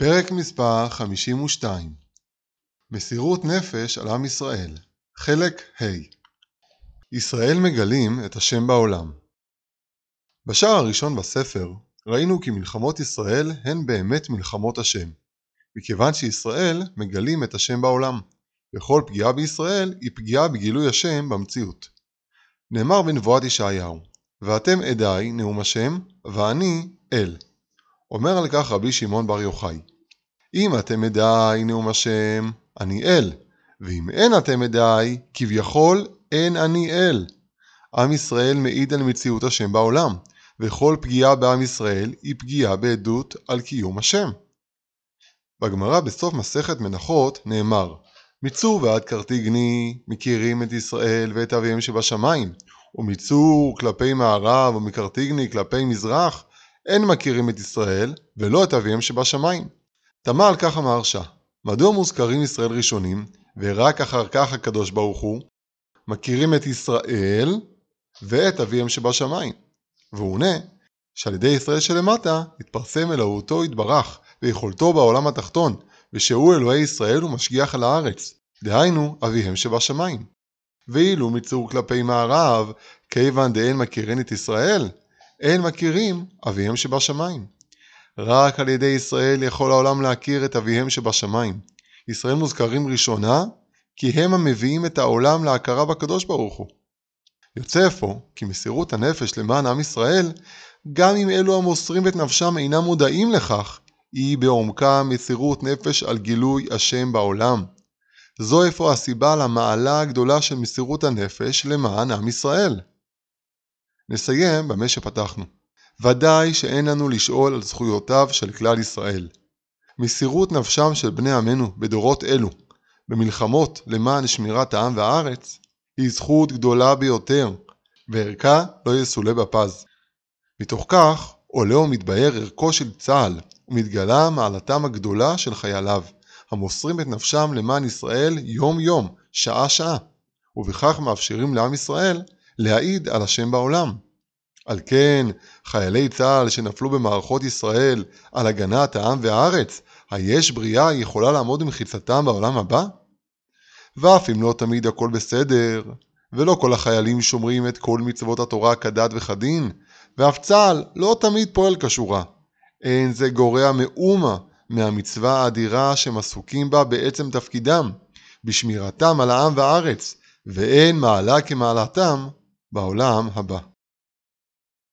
פרק מספר 52 מסירות נפש על עם ישראל. חלק ה' ישראל מגלים את השם בעולם. בשער הראשון בספר ראינו כי מלחמות ישראל הן באמת מלחמות השם מכיוון שישראל מגלים את השם בעולם וכל פגיעה בישראל היא פגיעה בגילוי השם במציאות. נאמר בנבואת ישעיהו ואתם עדיי נאום השם ואני אל אומר על כך רבי שמעון בר יוחאי אם אתם עדיי נאום השם, אני אל, ואם אין אתם עדיי, כביכול אין אני אל. עם ישראל מעיד על מציאות השם בעולם, וכל פגיעה בעם ישראל היא פגיעה בעדות על קיום השם. בגמרא בסוף מסכת מנחות נאמר מצור ועד קרטיגני מכירים את ישראל ואת אביהם שבשמיים, ומצור כלפי מערב ומקרטיגני כלפי מזרח אין מכירים את ישראל ולא את אביהם שבשמיים. תמה על כך המהרש"א, מדוע מוזכרים ישראל ראשונים, ורק אחר כך הקדוש ברוך הוא, מכירים את ישראל ואת אביהם שבשמיים? והוא עונה שעל ידי ישראל שלמטה התפרסם אלוהותו יתברך ויכולתו בעולם התחתון, ושהוא אלוהי ישראל ומשגיח על הארץ, דהיינו אביהם שבשמיים. ואילו מצור כלפי מערב, כיוון דאין מכירין את ישראל, אין מכירים אביהם שבשמיים. רק על ידי ישראל יכול העולם להכיר את אביהם שבשמיים. ישראל מוזכרים ראשונה, כי הם המביאים את העולם להכרה בקדוש ברוך הוא. יוצא אפוא, כי מסירות הנפש למען עם ישראל, גם אם אלו המוסרים את נפשם אינם מודעים לכך, היא בעומקה מסירות נפש על גילוי השם בעולם. זו אפוא הסיבה למעלה הגדולה של מסירות הנפש למען עם ישראל. נסיים במה שפתחנו. ודאי שאין לנו לשאול על זכויותיו של כלל ישראל. מסירות נפשם של בני עמנו בדורות אלו, במלחמות למען שמירת העם והארץ, היא זכות גדולה ביותר, וערכה לא יסולא בפז. מתוך כך עולה ומתבהר ערכו של צה"ל, ומתגלה מעלתם הגדולה של חייליו, המוסרים את נפשם למען ישראל יום-יום, שעה-שעה, ובכך מאפשרים לעם ישראל להעיד על השם בעולם. על כן, חיילי צה"ל שנפלו במערכות ישראל על הגנת העם והארץ, היש בריאה יכולה לעמוד במחיצתם בעולם הבא? ואף אם לא תמיד הכל בסדר, ולא כל החיילים שומרים את כל מצוות התורה כדת וכדין, ואף צה"ל לא תמיד פועל כשורה. אין זה גורע מאומה מהמצווה האדירה שהם עסוקים בה בעצם תפקידם, בשמירתם על העם והארץ, ואין מעלה כמעלתם בעולם הבא.